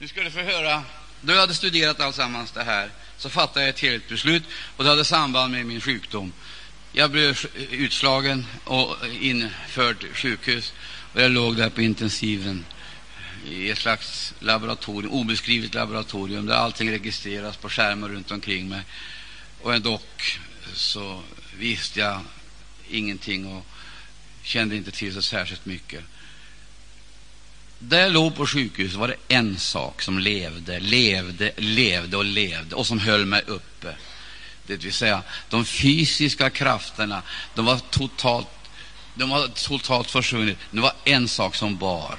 Nu ska du få höra. Då jag hade studerat allsammans det här så fattade jag ett helt beslut och det hade samband med min sjukdom. Jag blev utslagen och införd sjukhus och jag låg där på intensiven i ett slags laboratorium, obeskrivet laboratorium där allting registreras på skärmar runt omkring mig. Och ändå så visste jag ingenting och kände inte till så särskilt mycket. Där jag låg på sjukhus var det en sak som levde, levde, levde och levde och som höll mig uppe. Det vill säga, de fysiska krafterna, de var totalt, de var totalt försvunnit. Det var en sak som bar.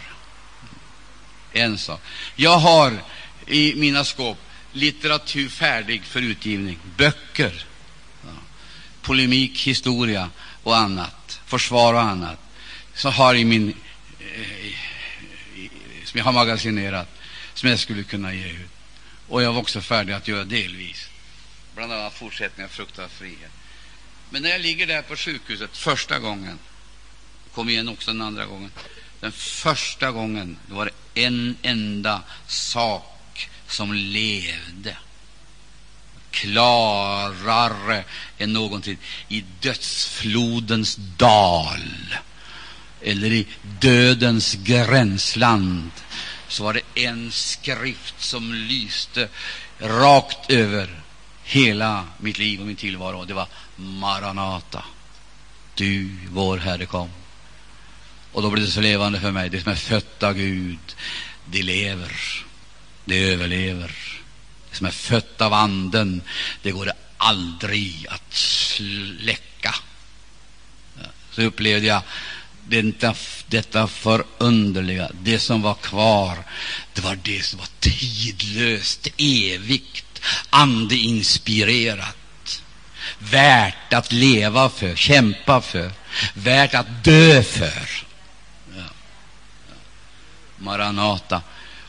En sak. Jag har i mina skåp litteratur färdig för utgivning, böcker, ja. polemik, historia och annat, försvar och annat, så har i min eh, som jag har magasinerat, som jag skulle kunna ge ut. Och jag var också färdig att göra delvis, bland annat fortsättningen av Fruktad frihet. Men när jag ligger där på sjukhuset första gången, kom igen också den andra gången, den första gången det var det en enda sak som levde klarare än någonsin i dödsflodens dal eller i dödens gränsland så var det en skrift som lyste rakt över hela mitt liv och min tillvaro. Det var Maranata. Du, vår Herre, kom. Och då blev det så levande för mig. Det som är fött av Gud, det lever, det överlever. Det som är fött av Anden, det går det aldrig att släcka. Så upplevde jag detta, detta förunderliga, det som var kvar, det var det som var tidlöst, evigt, andeinspirerat, värt att leva för, kämpa för, värt att dö för. Ja. Maranata.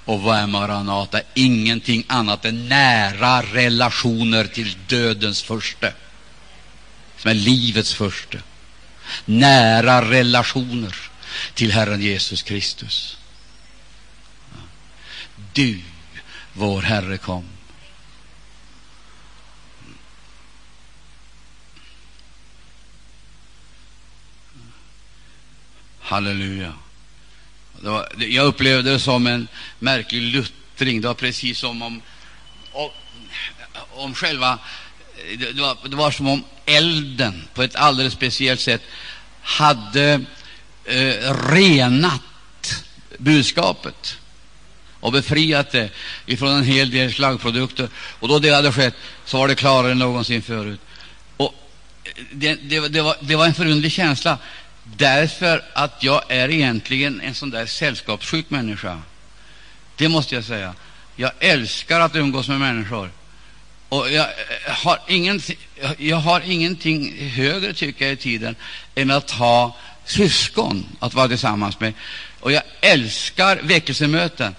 Och vad är Maranata? Ingenting annat än nära relationer till dödens första, som är livets första nära relationer till Herren Jesus Kristus. Du, vår Herre, kom. Halleluja. Det var, jag upplevde det som en märklig luttring. Det var precis som om, om, om själva det var, det var som om elden på ett alldeles speciellt sätt hade eh, renat budskapet och befriat det ifrån en hel del slaggprodukter. Och då det hade skett så var det klarare än någonsin förut. Och eh, det, det, det, var, det var en förunderlig känsla därför att jag är egentligen en sån där sällskapssjuk människa. Det måste jag säga. Jag älskar att umgås med människor. Och jag eh, har, ingenting, jag har ingenting högre, tycker jag, i tiden än att ha syskon att vara tillsammans med. Och jag älskar väckelsemöten.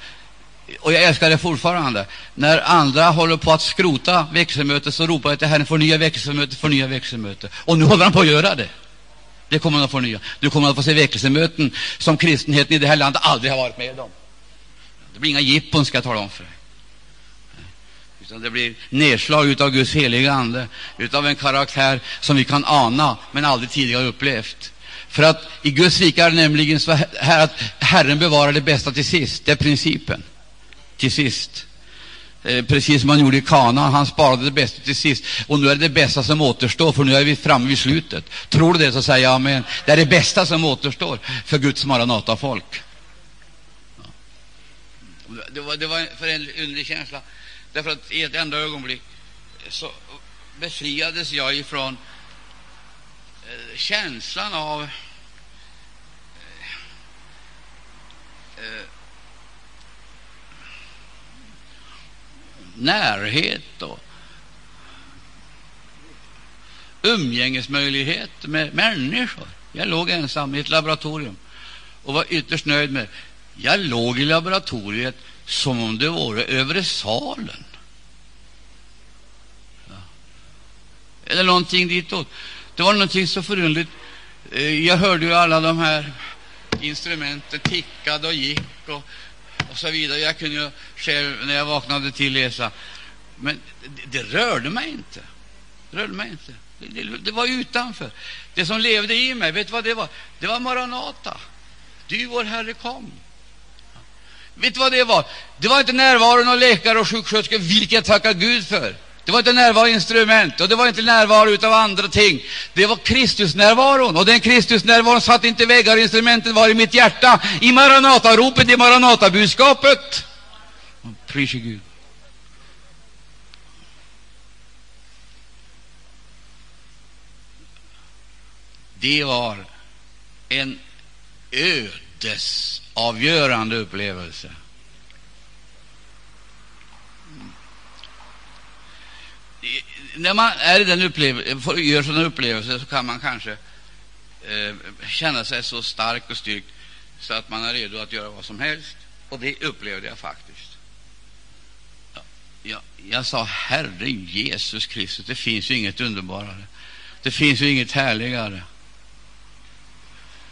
Och jag älskar det fortfarande. När andra håller på att skrota väckelsemötet så ropar jag till Herren, förnya väckelsemötet, förnya väckelsemötet. Och nu håller han på att göra det. Det kommer han att förnya. Du kommer att få se väckelsemöten som kristenheten i det här landet aldrig har varit med om. Det blir inga jippon, ska jag tala om för dig utan det blir nedslag av Guds heliga Ande, utav en karaktär som vi kan ana, men aldrig tidigare upplevt. För att i Guds rike är det nämligen så här att Herren bevarar det bästa till sist. Det är principen. Till sist. Eh, precis som han gjorde i Kana, han sparade det bästa till sist. Och nu är det det bästa som återstår, för nu är vi framme vid slutet. Tror du det, så säger jag amen. Det är det bästa som återstår för Guds maranata-folk. Det var, det var för en underlig känsla. Därför att i ett enda ögonblick eh, så befriades jag ifrån eh, känslan av eh, eh, närhet och umgängesmöjlighet med människor. Jag låg ensam i ett laboratorium och var ytterst nöjd med Jag låg i laboratoriet som om det vore övre salen. Ja. Eller någonting ditåt. Det var någonting så förunderligt. Eh, jag hörde ju alla de här instrumenten tickade och gick och, och så vidare. Jag kunde ju själv, när jag vaknade till, läsa. Men det, det rörde mig inte. Det rörde mig inte. Det, det, det, var utanför. Det som levde i mig, vet du vad det var? Det var Maranata. Du, vår Herre, kom. Vet du vad det var? Det var inte närvaron av läkare och sjuksköterskor, vilket jag tackar Gud för. Det var inte närvaro av instrument och det var inte närvaro av andra ting. Det var Kristusnärvaron, och den Kristusnärvaron satt inte i väggar, instrumenten var i mitt hjärta, i Maranata-ropet, i Maranata-budskapet. Pris Gud. Det var en ödes avgörande upplevelse. när man är i den gör sådana upplevelser så kan man kanske eh, känna sig så stark och styrkt så att man är redo att göra vad som helst. Och det upplevde jag faktiskt. Ja, jag, jag sa, Herre Jesus Kristus, det finns ju inget underbarare. Det finns ju inget härligare.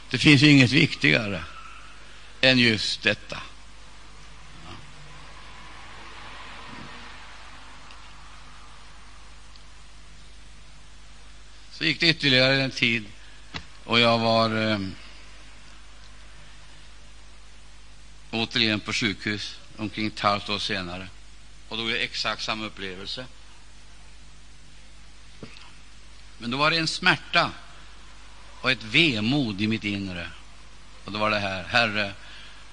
Det finns ju inget viktigare än just detta. Så gick det ytterligare en tid och jag var eh, återigen på sjukhus omkring ett halvt år senare. Och då var det exakt samma upplevelse. Men då var det en smärta och ett vemod i mitt inre. Och då var det här, Herre,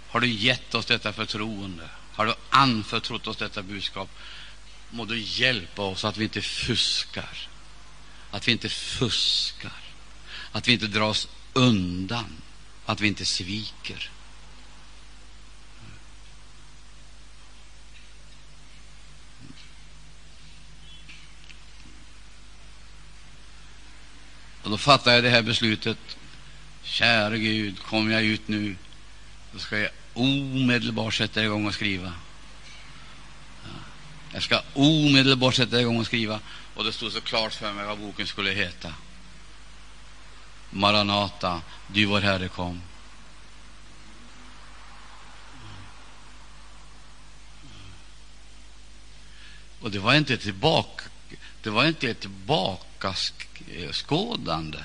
har du gett oss detta förtroende? Har du anförtrott oss detta budskap? Må du hjälpa oss att vi inte fuskar att vi inte fuskar, att vi inte dras undan, att vi inte sviker. Och då fattade jag det här beslutet. Käre Gud, kommer jag ut nu, då ska jag omedelbart sätta igång och skriva. Jag ska omedelbart sätta igång och skriva. Och det stod så klart för mig vad boken skulle heta. Maranata, du vår Herre kom. Och det var inte tillbaka, det var inte ett tillbakaskådande.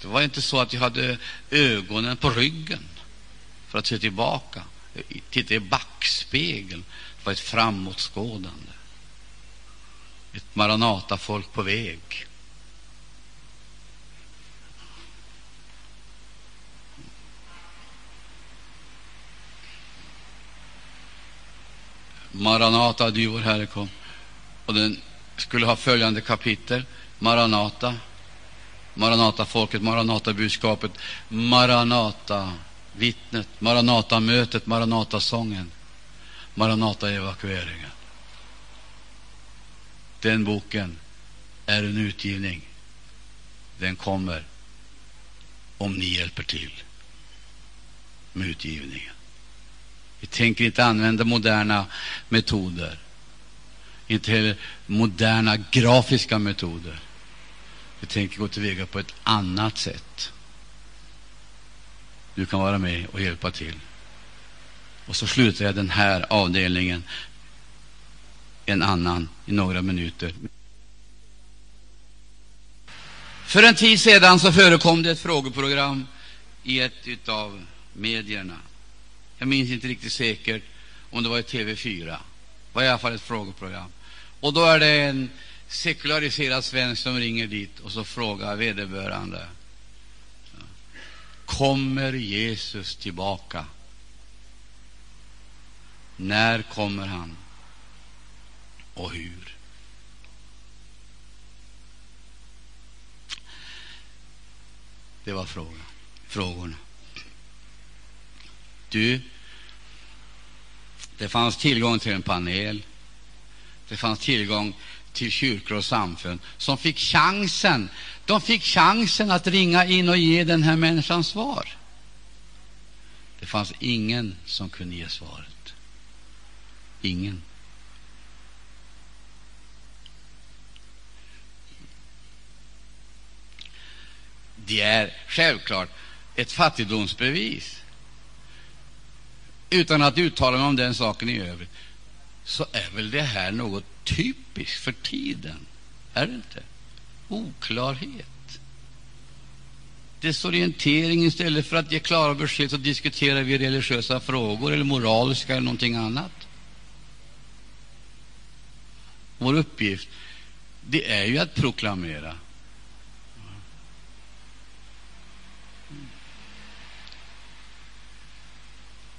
Det var inte så att jag hade ögonen på ryggen för att se tillbaka, titta i backspegeln. Det var ett framåtskådande ett Maranata-folk på väg. Maranata, du vår Herre kom. Och den skulle ha följande kapitel. Maranata, Maranata-folket, Maranata-budskapet, Maranata-vittnet, Maranata-mötet, Maranata-sången, Maranata-evakueringen. Den boken är en utgivning. Den kommer om ni hjälper till med utgivningen. Vi tänker inte använda moderna metoder, inte heller moderna grafiska metoder. Vi tänker gå tillväga på ett annat sätt. Du kan vara med och hjälpa till. Och så slutar jag den här avdelningen en annan i några minuter. För en tid sedan så förekom det ett frågeprogram i ett av medierna. Jag minns inte riktigt säkert om det var i TV4. Det var i alla fall ett frågeprogram. Och då är det en sekulariserad svensk som ringer dit och så frågar vederbörande Kommer Jesus tillbaka? När kommer han? och hur. Det var frågan, frågorna. Du, det fanns tillgång till en panel. Det fanns tillgång till kyrkor och samfund som fick chansen. De fick chansen att ringa in och ge den här människan svar. Det fanns ingen som kunde ge svaret. Ingen. det är självklart ett fattigdomsbevis. utan att uttala mig om den saken i övrigt, så är väl det här något typiskt för tiden? Är det inte? Oklarhet. Desorientering istället för att ge klara besked så diskuterar vi religiösa frågor eller moraliska eller någonting annat. Vår uppgift det är ju att proklamera.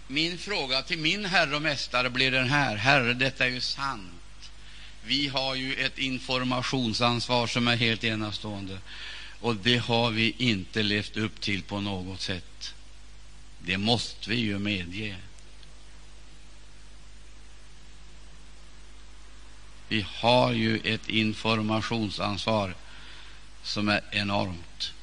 Min fråga till min Herre och Mästare blir den här. Herre, detta är ju sant. Vi har ju ett informationsansvar som är helt enastående. Och det har vi inte levt upp till på något sätt. Det måste vi ju medge. Vi har ju ett informationsansvar som är enormt.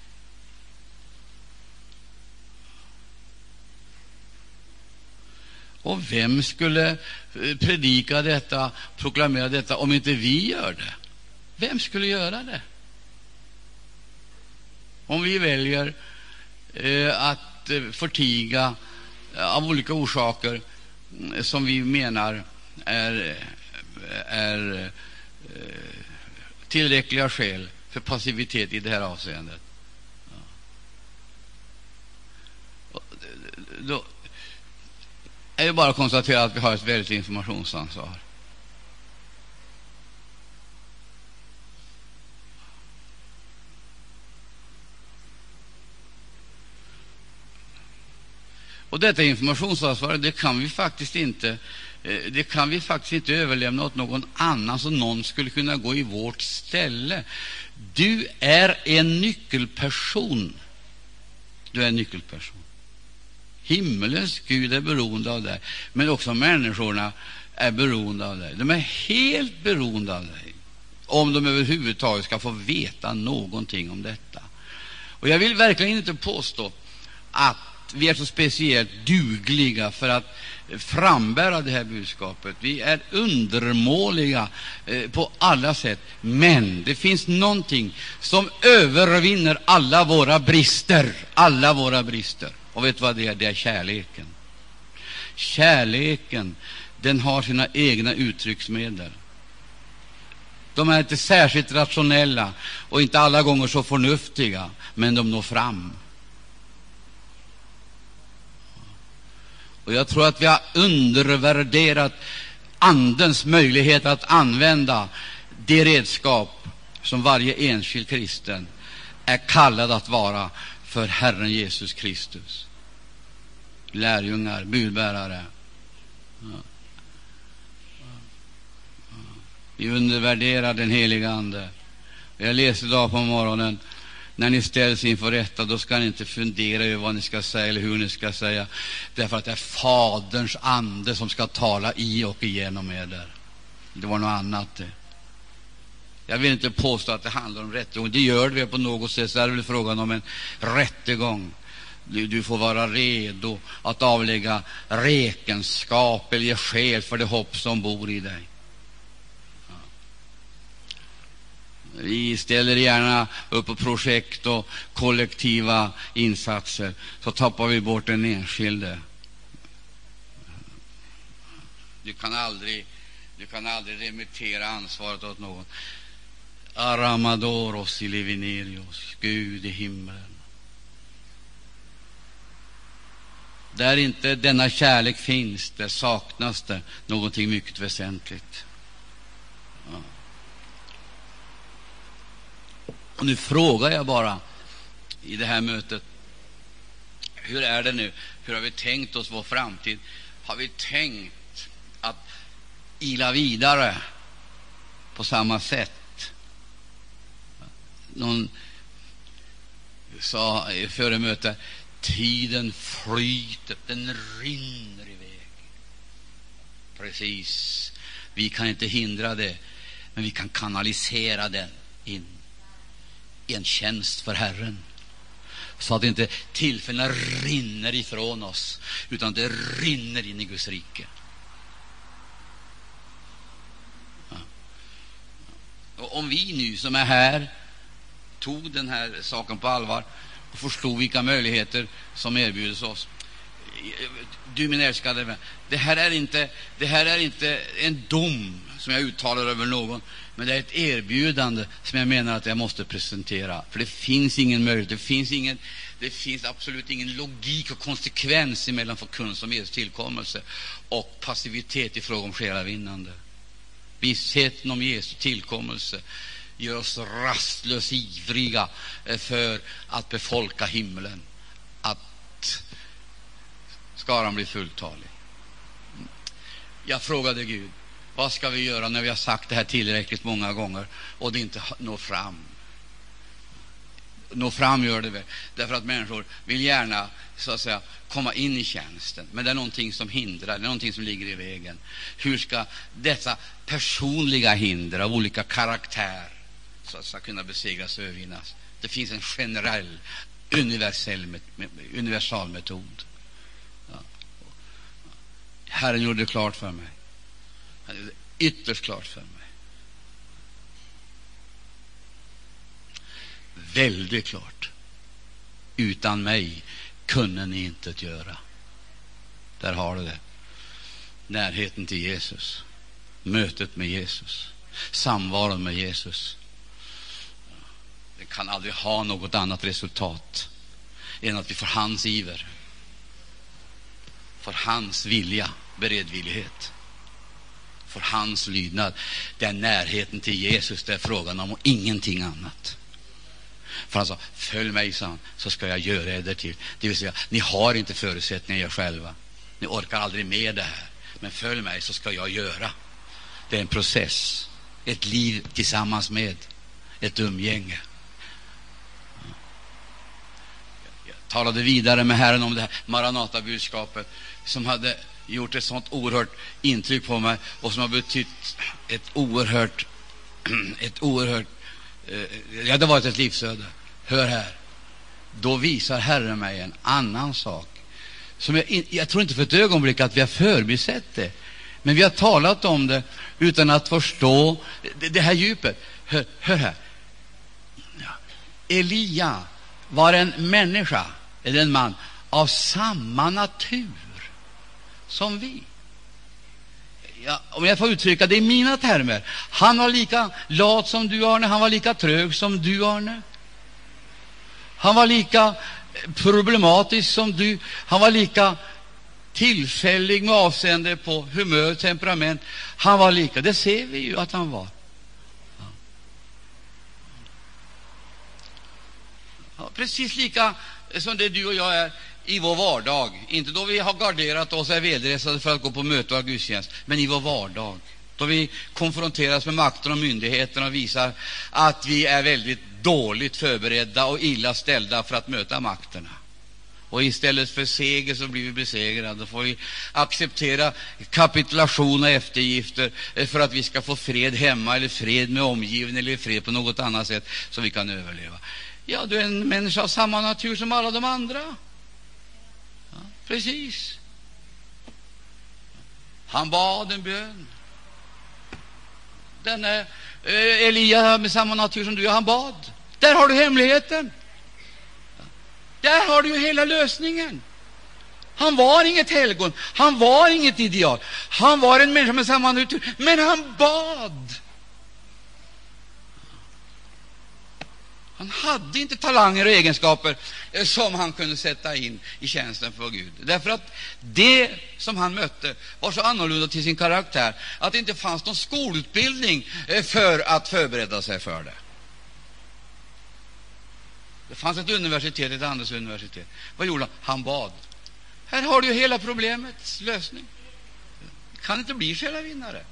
Och vem skulle eh, predika detta, proklamera detta, om inte vi gör det? Vem skulle göra det? Om vi väljer eh, att eh, förtiga av olika orsaker mm, som vi menar är är tillräckliga skäl för passivitet i det här avseendet. Då är ju bara att konstatera att vi har ett väldigt informationsansvar. Och detta informationsansvar det kan vi faktiskt inte eh, det kan vi faktiskt inte överlämna åt någon annan, så någon skulle kunna gå i vårt ställe. Du är en nyckelperson. Du är en nyckelperson. Himmelens Gud är beroende av dig, men också människorna är beroende av dig. De är helt beroende av dig, om de överhuvudtaget ska få veta någonting om detta. Och Jag vill verkligen inte påstå att vi är så speciellt dugliga för att frambära det här budskapet. Vi är undermåliga eh, på alla sätt, men det finns någonting som övervinner alla våra brister. Alla våra brister. Och vet du vad det är? Det är kärleken. Kärleken, den har sina egna uttrycksmedel. De är inte särskilt rationella och inte alla gånger så förnuftiga, men de når fram. Och jag tror att vi har undervärderat Andens möjlighet att använda det redskap som varje enskild kristen är kallad att vara för Herren Jesus Kristus. Lärjungar, budbärare. Vi undervärderar den heliga Ande. Jag läste idag på morgonen när ni ställs inför rätta, då ska ni inte fundera över vad ni ska säga eller hur ni ska säga, därför att det är Faderns ande som ska tala i och igenom er. Det var något annat. Det. Jag vill inte påstå att det handlar om rättegång. Det gör det på något sätt. Så är det väl frågan om en rättegång. Du, du, får vara redo att avlägga räkenskap eller ge skäl för det hopp som bor i dig. Vi ställer gärna upp på projekt och kollektiva insatser, så tappar vi bort den enskilde. Du kan aldrig, du kan aldrig remittera ansvaret åt någon. Aramadoros i Livinerios, Gud i himlen. Där inte denna kärlek finns, där saknas det någonting mycket väsentligt. Ja. Och nu frågar jag bara i det här mötet, hur är det nu? Hur har vi tänkt oss vår framtid? Har vi tänkt att ila vidare på samma sätt? Någon sa före mötet, tiden flyter, den rinner iväg. Precis. Vi kan inte hindra det, men vi kan kanalisera den in i en tjänst för Herren så att inte tillfällena rinner ifrån oss, utan det rinner in i Guds rike. Ja. Och om vi nu som är här tog den här saken på allvar och förstod vilka möjligheter som erbjuds oss, du min älskade vän, det här är inte, det här är inte en dom som jag uttalar över någon, men det är ett erbjudande som jag menar att jag måste presentera. För det finns ingen möjlighet, det finns, ingen, det finns absolut ingen logik och konsekvens mellan förkunnelse om Jesu tillkommelse och passivitet i fråga om själavinnande. Vissheten om Jesu tillkommelse gör oss rastlöst ivriga eh, för att befolka himlen, att skaran blir fulltalig. Jag frågade Gud, vad ska vi göra när vi har sagt det här tillräckligt många gånger och det inte når fram? Nå fram gör det väl, därför att människor vill gärna så att säga, komma in i tjänsten, men det är någonting som hindrar, det är någonting som ligger i vägen. Hur ska dessa personliga hinder av olika karaktär så att ska kunna besegras och övervinnas? Det finns en generell, universell, universal metod. Ja. Herren gjorde det klart för mig. Han gjorde det ytterst klart för mig. Väldigt klart. Utan mig kunde ni inte göra. Där har du det. Närheten till Jesus, mötet med Jesus, samvaron med Jesus. Det kan aldrig ha något annat resultat än att vi får hans iver, får hans vilja, beredvillighet, får hans lydnad. Det är närheten till Jesus det är frågan om och ingenting annat. För han sa, följ mig, sa han, så ska jag göra er till. Det vill säga, ni har inte förutsättningar er själva. Ni orkar aldrig med det här. Men följ mig, så ska jag göra. Det är en process, ett liv tillsammans med, ett umgänge. Jag talade vidare med Herren om det här Maranata-budskapet som hade gjort ett sånt oerhört intryck på mig och som har betytt ett oerhört, ett oerhört Eh, ja, det varit ett livsöde. Hör här. Då visar Herren mig en annan sak. Som jag, jag tror inte för ett ögonblick att vi har förbisett det, men vi har talat om det utan att förstå det, det här djupet. Hör, hör här. Elia var en människa, eller en man, av samma natur som vi. Ja, om jag får uttrycka det i mina termer, han var lika lat som du, Arne, han var lika trög som du, Arne. Han var lika problematisk som du, han var lika tillfällig med avseende på humör, temperament. Han var lika, det ser vi ju att han var. Ja, precis lika som det du och jag är i vår vardag, inte då vi har garderat oss och är välresade för att gå på möte och gudstjänst, men i vår vardag, då vi konfronteras med makten och myndigheterna och visar att vi är väldigt dåligt förberedda och illa ställda för att möta makterna. Och istället för seger så blir vi besegrade. Då får vi acceptera kapitulation och eftergifter för att vi ska få fred hemma, eller fred med omgivningen, eller fred på något annat sätt så vi kan överleva. Ja, du är en människa av samma natur som alla de andra. Precis. Han bad en bön. Denne eh, Elia med samma natur som du, han bad. Där har du hemligheten. Där har du ju hela lösningen. Han var inget helgon, han var inget ideal. Han var en människa med samma natur, men han bad. Han hade inte talanger och egenskaper eh, som han kunde sätta in i tjänsten för Gud. Därför att det som han mötte var så annorlunda till sin karaktär att det inte fanns någon skolutbildning eh, för att förbereda sig för det. Det fanns ett universitet, ett handelsuniversitet. Vad gjorde han? Han bad. Här har du hela problemets lösning. Vi kan inte bli själavinnare.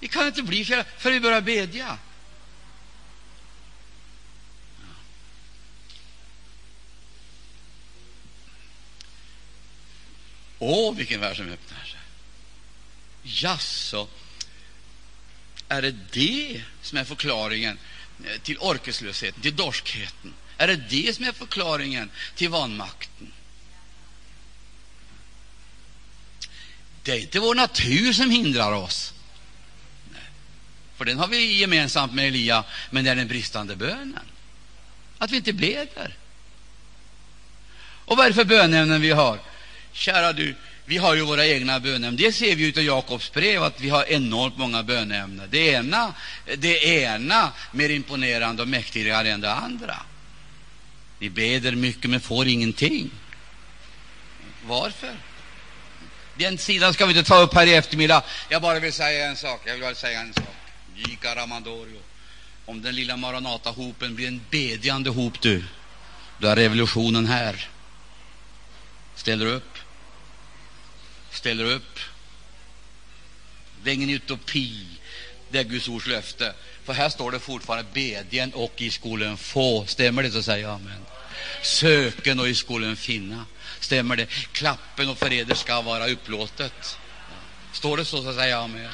Vi kan inte bli själavinnare för vi börjar bedja. Åh, vilken värld som öppnar sig! Jaså, är det det som är förklaringen eh, till orkeslösheten, till dorskheten? Är det det som är förklaringen till vanmakten? Det är inte vår natur som hindrar oss, Nej. för den har vi gemensamt med Elia, men det är den bristande bönen, att vi inte ber. Och vad är det för bönämnen vi har? Kära du, vi har ju våra egna bönämnen. Det ser vi av Jakobs brev, att vi har enormt många bönämnen. Det ena, det ena mer imponerande och mäktigare än det andra. Vi beder mycket, men får ingenting. Varför? Den sidan ska vi inte ta upp här i eftermiddag. Jag bara vill säga en sak. Jag vill bara säga en sak. Gika Ramandorio. Om den lilla Maranata-hopen blir en bedjande hop, du, då är revolutionen här. Ställer du upp. Ställer upp. Det är ingen utopi. Det är Guds ords löfte. För här står det fortfarande bedjen och i skolan få. Stämmer det så säger jag amen. Söken och i skolan finna. Stämmer det? Klappen och förräder ska vara upplåtet. Står det så, så säger jag amen.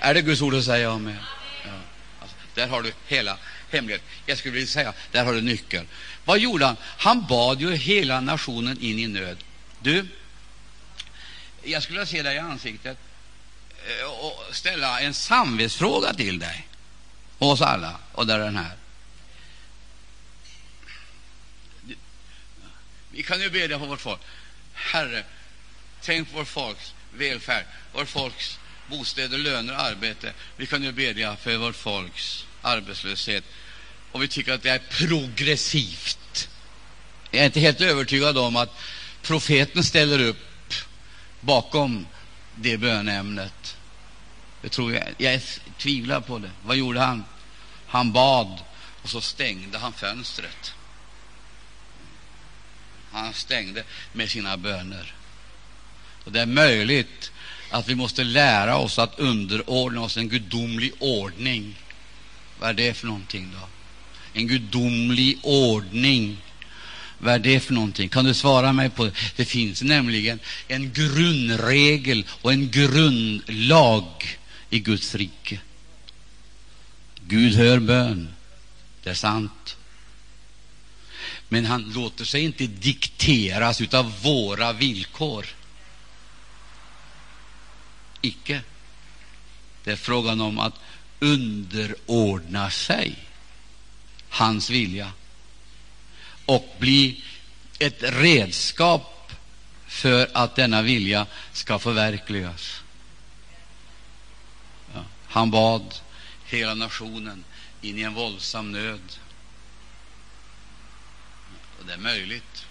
Är det Guds ord så säger jag amen. Ja. Alltså, där har du hela hemligheten. Jag skulle vilja säga, där har du nyckeln. Vad gjorde han? Han bad ju hela nationen in i nöd. Du, jag skulle vilja se dig i ansiktet eh, och ställa en samvetsfråga till dig och oss alla, och där är den här. Vi kan ju bedja för vårt folk. Herre, tänk på vårt folks välfärd, vårt folks bostäder, löner, arbete. Vi kan ju bedja för vårt folks arbetslöshet. Och vi tycker att det är progressivt. Jag är inte helt övertygad om att profeten ställer upp bakom det bönämnet. Det tror jag. Jag tvivlar på det. Vad gjorde han? Han bad, och så stängde han fönstret. Han stängde med sina böner. Och Det är möjligt att vi måste lära oss att underordna oss en gudomlig ordning. Vad är det för någonting då? En gudomlig ordning. Vad är det för någonting? Kan du svara mig på det? Det finns nämligen en grundregel och en grundlag i Guds rike. Gud hör bön. Det är sant. Men han låter sig inte dikteras av våra villkor. Icke. Det är frågan om att underordna sig hans vilja och bli ett redskap för att denna vilja ska förverkligas. Ja. Han bad hela nationen in i en våldsam nöd. Och det är möjligt.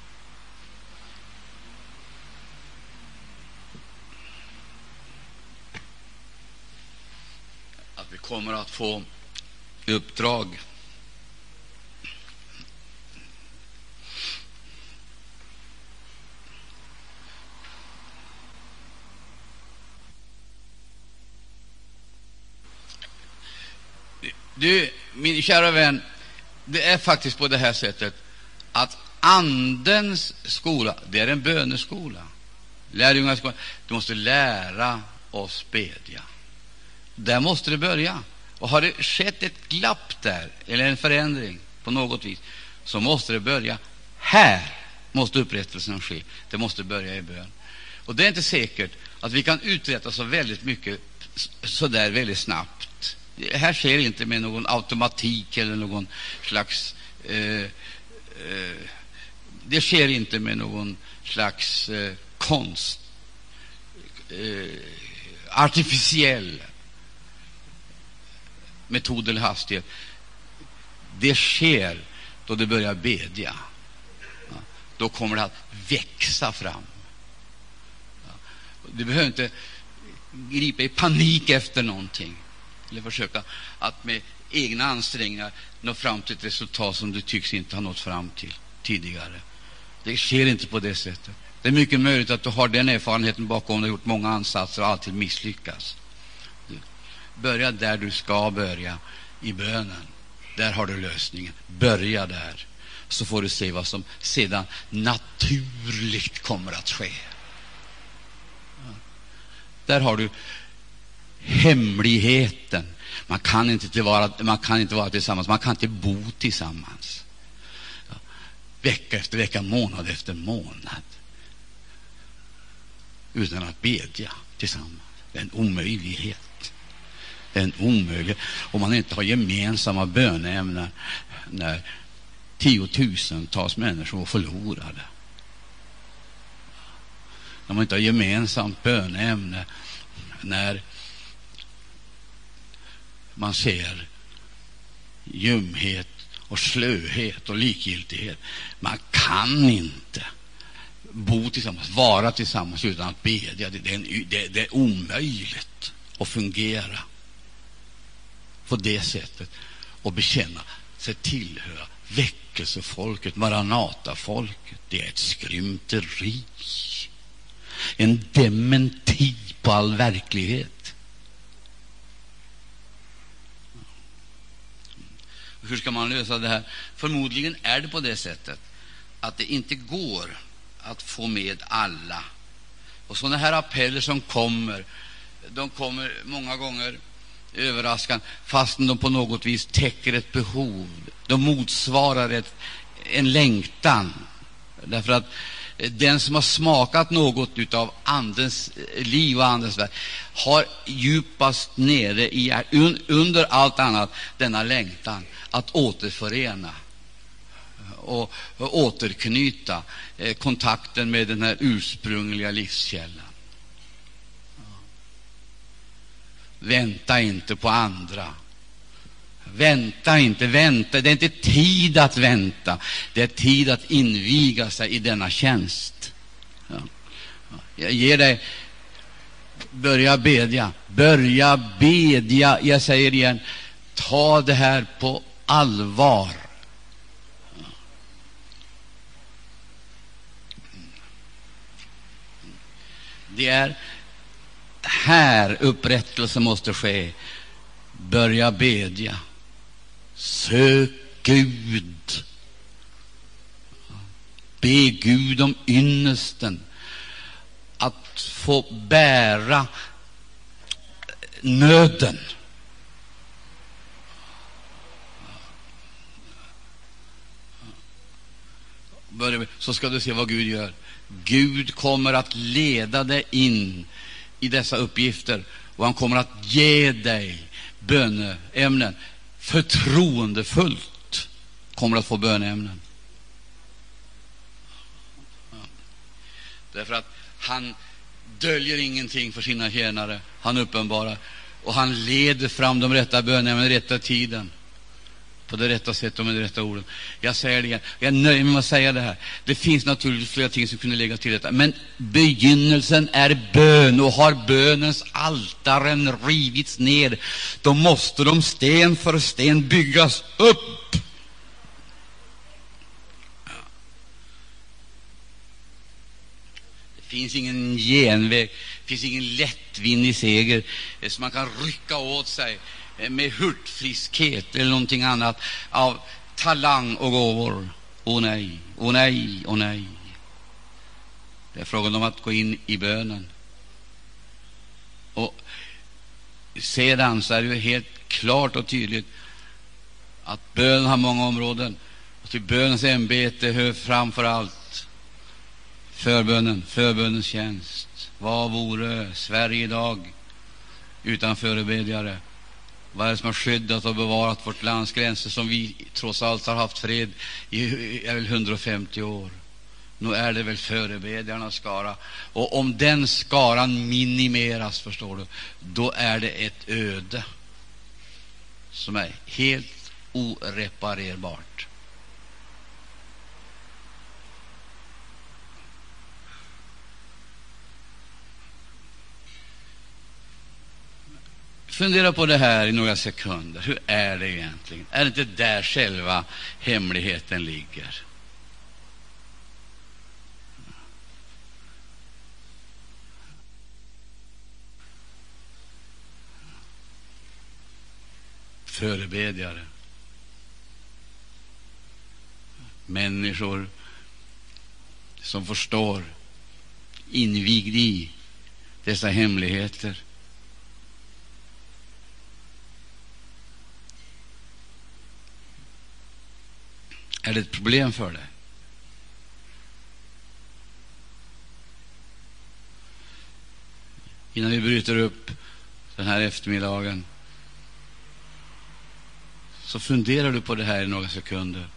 Att vi kommer att få uppdrag Du, min kära vän, det är faktiskt på det här sättet att Andens skola, det är en böneskola. Lärjungaskolan. Du måste lära oss bedja. Där måste det börja. Och har det skett ett glapp där, eller en förändring på något vis, så måste det börja här. måste upprättelsen ske. Det måste börja i bön. Och det är inte säkert att vi kan uträtta så väldigt mycket så där väldigt snabbt. Det här sker inte med någon automatik eller någon slags eh, Eh, det sker inte med någon slags eh, konst, eh, artificiell metod eller hastighet. Det sker då det börjar bedja. Ja, då kommer det att växa fram. Ja, du behöver inte gripa i panik efter någonting eller försöka att med egna ansträngningar nå fram till ett resultat som du tycks inte ha nått fram till tidigare. Det sker inte på det sättet. Det är mycket möjligt att du har den erfarenheten bakom dig, gjort många ansatser och alltid misslyckats. Börja där du ska börja, i bönen. Där har du lösningen. Börja där, så får du se vad som sedan naturligt kommer att ske. Där har du hemligheten man kan inte vara, man kan inte vara tillsammans, man kan inte bo tillsammans. Ja. Vecka efter vecka, månad efter månad. Utan att bedja tillsammans. Det är en omöjlighet. Det är en omöjlighet. Om man inte har gemensamma böneämnen när tiotusentals människor var förlorade. när man inte har gemensamt böneämne, när man ser ljumhet och slöhet och likgiltighet. Man kan inte bo tillsammans, vara tillsammans utan att bedja. Det, det, är, det, det är omöjligt att fungera på det sättet och bekänna sig tillhöra väckelsefolket, Maranatafolket. Det är ett skrymteri, en dementi på all verklighet. Hur ska man lösa det här? Förmodligen är det på det sättet att det inte går att få med alla. Och sådana här appeller som kommer, de kommer många gånger överraskande, fastän de på något vis täcker ett behov. De motsvarar ett, en längtan. Därför att den som har smakat något av Andens eh, liv och Andens värld har djupast nere i under allt annat denna längtan att återförena och, och återknyta eh, kontakten med den här ursprungliga livskällan. Vänta inte på andra. Vänta inte, vänta. Det är inte tid att vänta. Det är tid att inviga sig i denna tjänst. Ja. Jag ger dig Börja bedja. Börja bedja. Jag säger igen, ta det här på allvar. Det är här upprättelse måste ske. Börja bedja. Sök Gud. Be Gud om ynnesten att få bära nöden. Så ska du se vad Gud gör. Gud kommer att leda dig in i dessa uppgifter och han kommer att ge dig böneämnen förtroendefullt kommer att få böneämnen. Därför att han döljer ingenting för sina tjänare. Han uppenbarar och han leder fram de rätta böneämnena i rätta tiden på det rätta sättet och med de rätta orden. Jag säger det igen. Jag nöjer mig med att säga det här. Det finns naturligtvis flera ting som kunde lägga till detta, men begynnelsen är bön, och har bönens altaren rivits ner, då måste de sten för sten byggas upp. Det finns ingen genväg, det finns ingen lättvindig seger som man kan rycka åt sig Eh, med hurtfriskhet eller någonting annat av talang och gåvor. Åh oh, nej, åh oh, nej, åh oh, nej. Det är frågan om att gå in i bönen. Och sedan så är det ju helt klart och tydligt att bönen har många områden. Och till bönens ämbete hör framför allt förbönen, förbönens tjänst. Vad vore Sverige idag utan förebedjare? Vad är det som har skyddat och bevarat vårt lands gränser, som vi trots allt har haft fred i är väl 150 år? Nu är det väl förebedjarnas skara. Och om den skaran minimeras, förstår du, då är det ett öde som är helt oreparerbart. Fundera på det här i några sekunder. Hur är det egentligen? Är det inte där själva hemligheten ligger? Förebedjare. Människor som förstår, invigd i dessa hemligheter Är det ett problem för dig? Innan vi bryter upp den här eftermiddagen så funderar du på det här i några sekunder.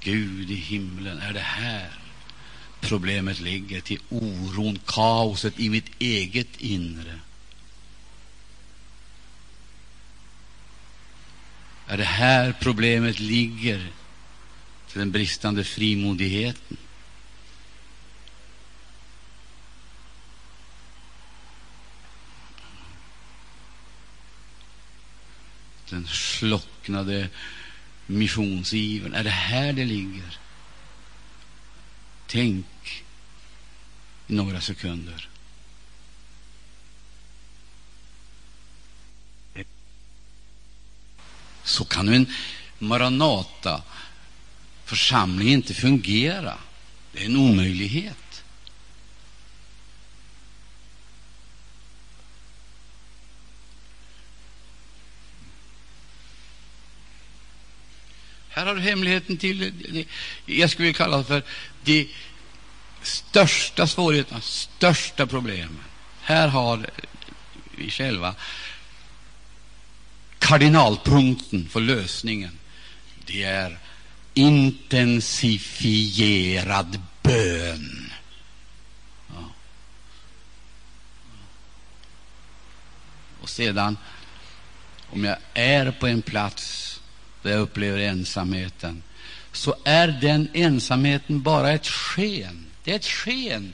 Gud i himlen, är det här problemet ligger, till oron, kaoset i mitt eget inre. Är det här problemet ligger, till den bristande frimodigheten? Den slocknade missionsivern. Är det här det ligger? Tänk i några sekunder. Så kan en Maranata församling inte fungera. Det är en omöjlighet. Här har du hemligheten till, jag skulle kalla det för de största svårigheterna, största problemen. Här har vi själva kardinalpunkten för lösningen. Det är intensifierad bön. Ja. Och sedan, om jag är på en plats där jag upplever ensamheten, så är den ensamheten bara ett sken. Det är ett sken.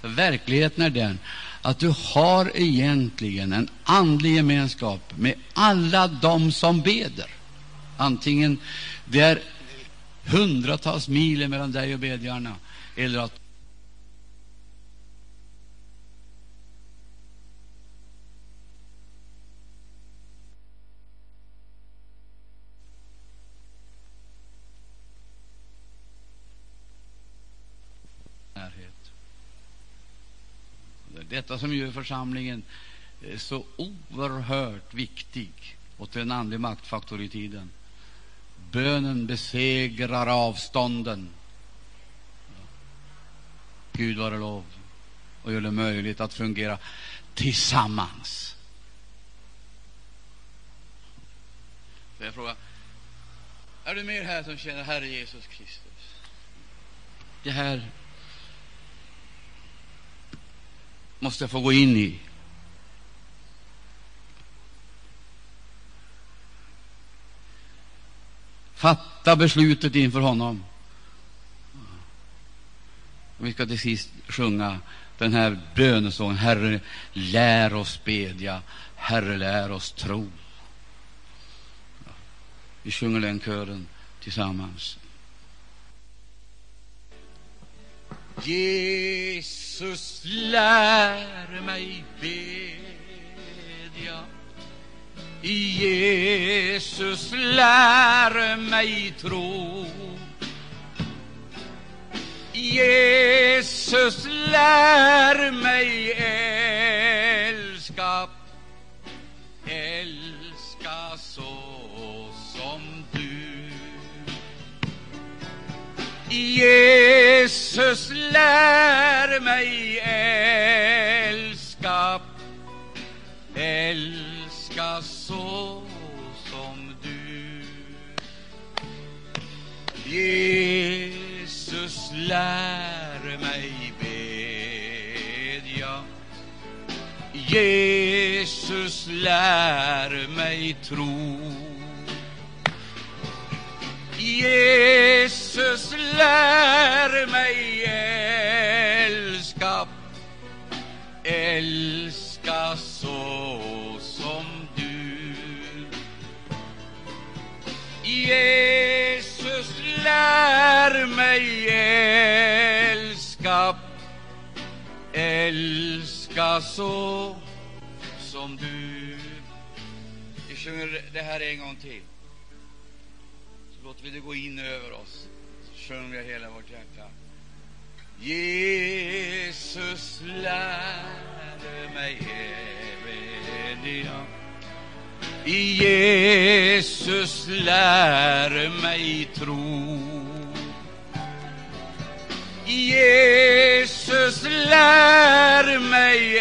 För verkligheten är den att du har egentligen en andlig gemenskap med alla de som beder. Antingen det är hundratals mil mellan dig och bedjarna, eller att Detta som gör församlingen eh, så oerhört viktig och till en andlig maktfaktor i tiden. Bönen besegrar avstånden. Gud vare lov och gör det möjligt att fungera tillsammans. Så jag frågar, är du mer här som känner Herre Jesus Kristus? Det här måste jag få gå in i. Fatta beslutet inför honom. Vi ska till sist sjunga den här bönesången. Herre, lär oss bedja. Herre, lär oss tro. Vi sjunger den kören tillsammans. Jesus, lär mig bedja. Jesus, lär mig tro. Jesus, lär mig älska, älska så som du. Jesus, lär mig älska, älska så som du. Jesus, lär mig bedja. Jesus, lär mig tro. Jesus, lär mig älska, älska älska så som du. Vi sjunger det här en gång till. Så låter vi det gå in över oss. Så sjunger vi hela vårt hjärta. Jesus lärde mig även jag Jesus lär mig tro. Jesus lär mig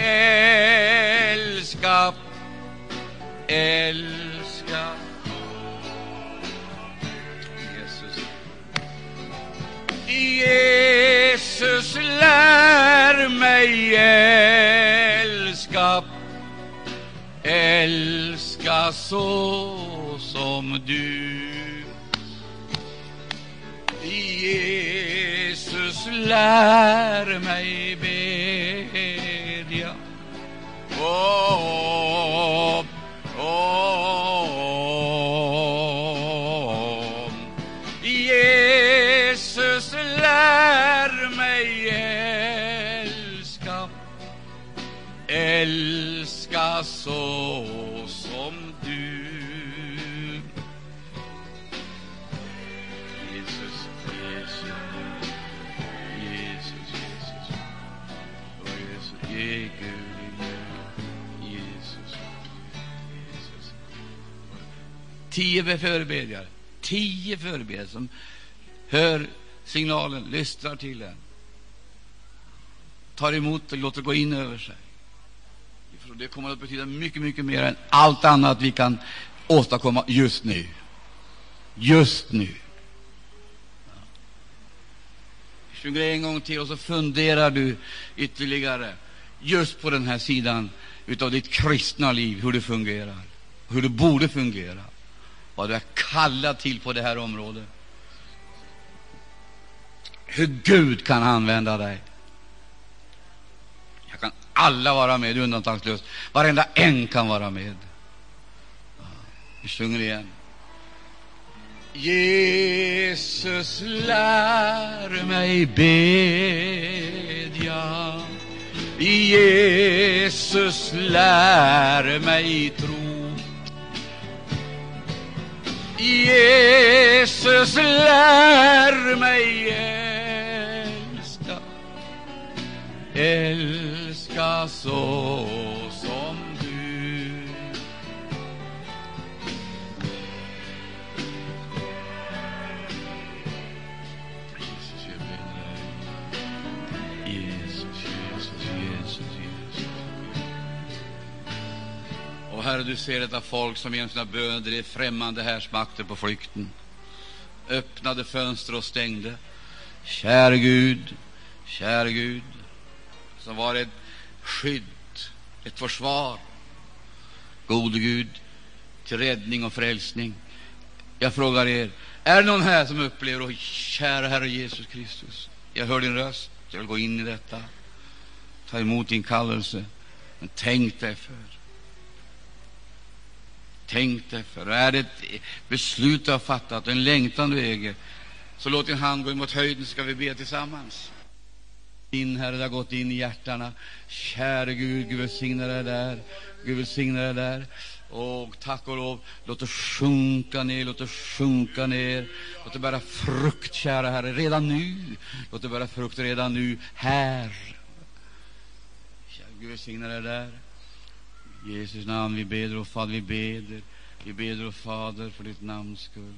älska, älska. Jesus. Jesus lär mig älska, älska så som du. Jesus, lär mig bedja. Oh, Tio förebedjare, tio förebedjare som hör signalen, lyssnar till den, tar emot och låter gå in över sig. Det kommer att betyda mycket, mycket mer än allt annat vi kan åstadkomma just nu. Just nu. Sjunger en gång till och så funderar du ytterligare just på den här sidan utav ditt kristna liv, hur det fungerar, hur det borde fungera, vad du är kallad till på det här området. Hur Gud kan använda dig. Jag kan alla vara med undantagslöst. Varenda en kan vara med. Vi sjunger igen. Jesus, lär mig bedja. Jesus, lär mig tro. Jesus, lär mig älska. Älska så Herre, du ser detta folk som genom sina böner drev främmande härsmakter på flykten. Öppnade fönster och stängde. Käre Gud, käre Gud, som var ett skydd, ett försvar. Gode Gud, till räddning och frälsning. Jag frågar er, är det någon här som upplever, oh, kära Herre Jesus Kristus, jag hör din röst, jag vill gå in i detta, ta emot din kallelse, men tänk dig för. Tänk dig för. Är det ett beslut du har fattat, och en längtan du äger, så låt din hand gå mot höjden, så ska vi be tillsammans. In, Herre, det har gått in i hjärtana. Käre Gud, Gud välsigna dig där. Gud välsigna dig där. Och tack och lov, låt det sjunka ner, låt det sjunka ner. Låt det bära frukt, kära Herre, redan nu. Låt det bära frukt redan nu, här. Kära Gud välsigna dig där. I Jesus namn vi beder och Fader, vi beder. Vi beder, och Fader, för ditt namns skull.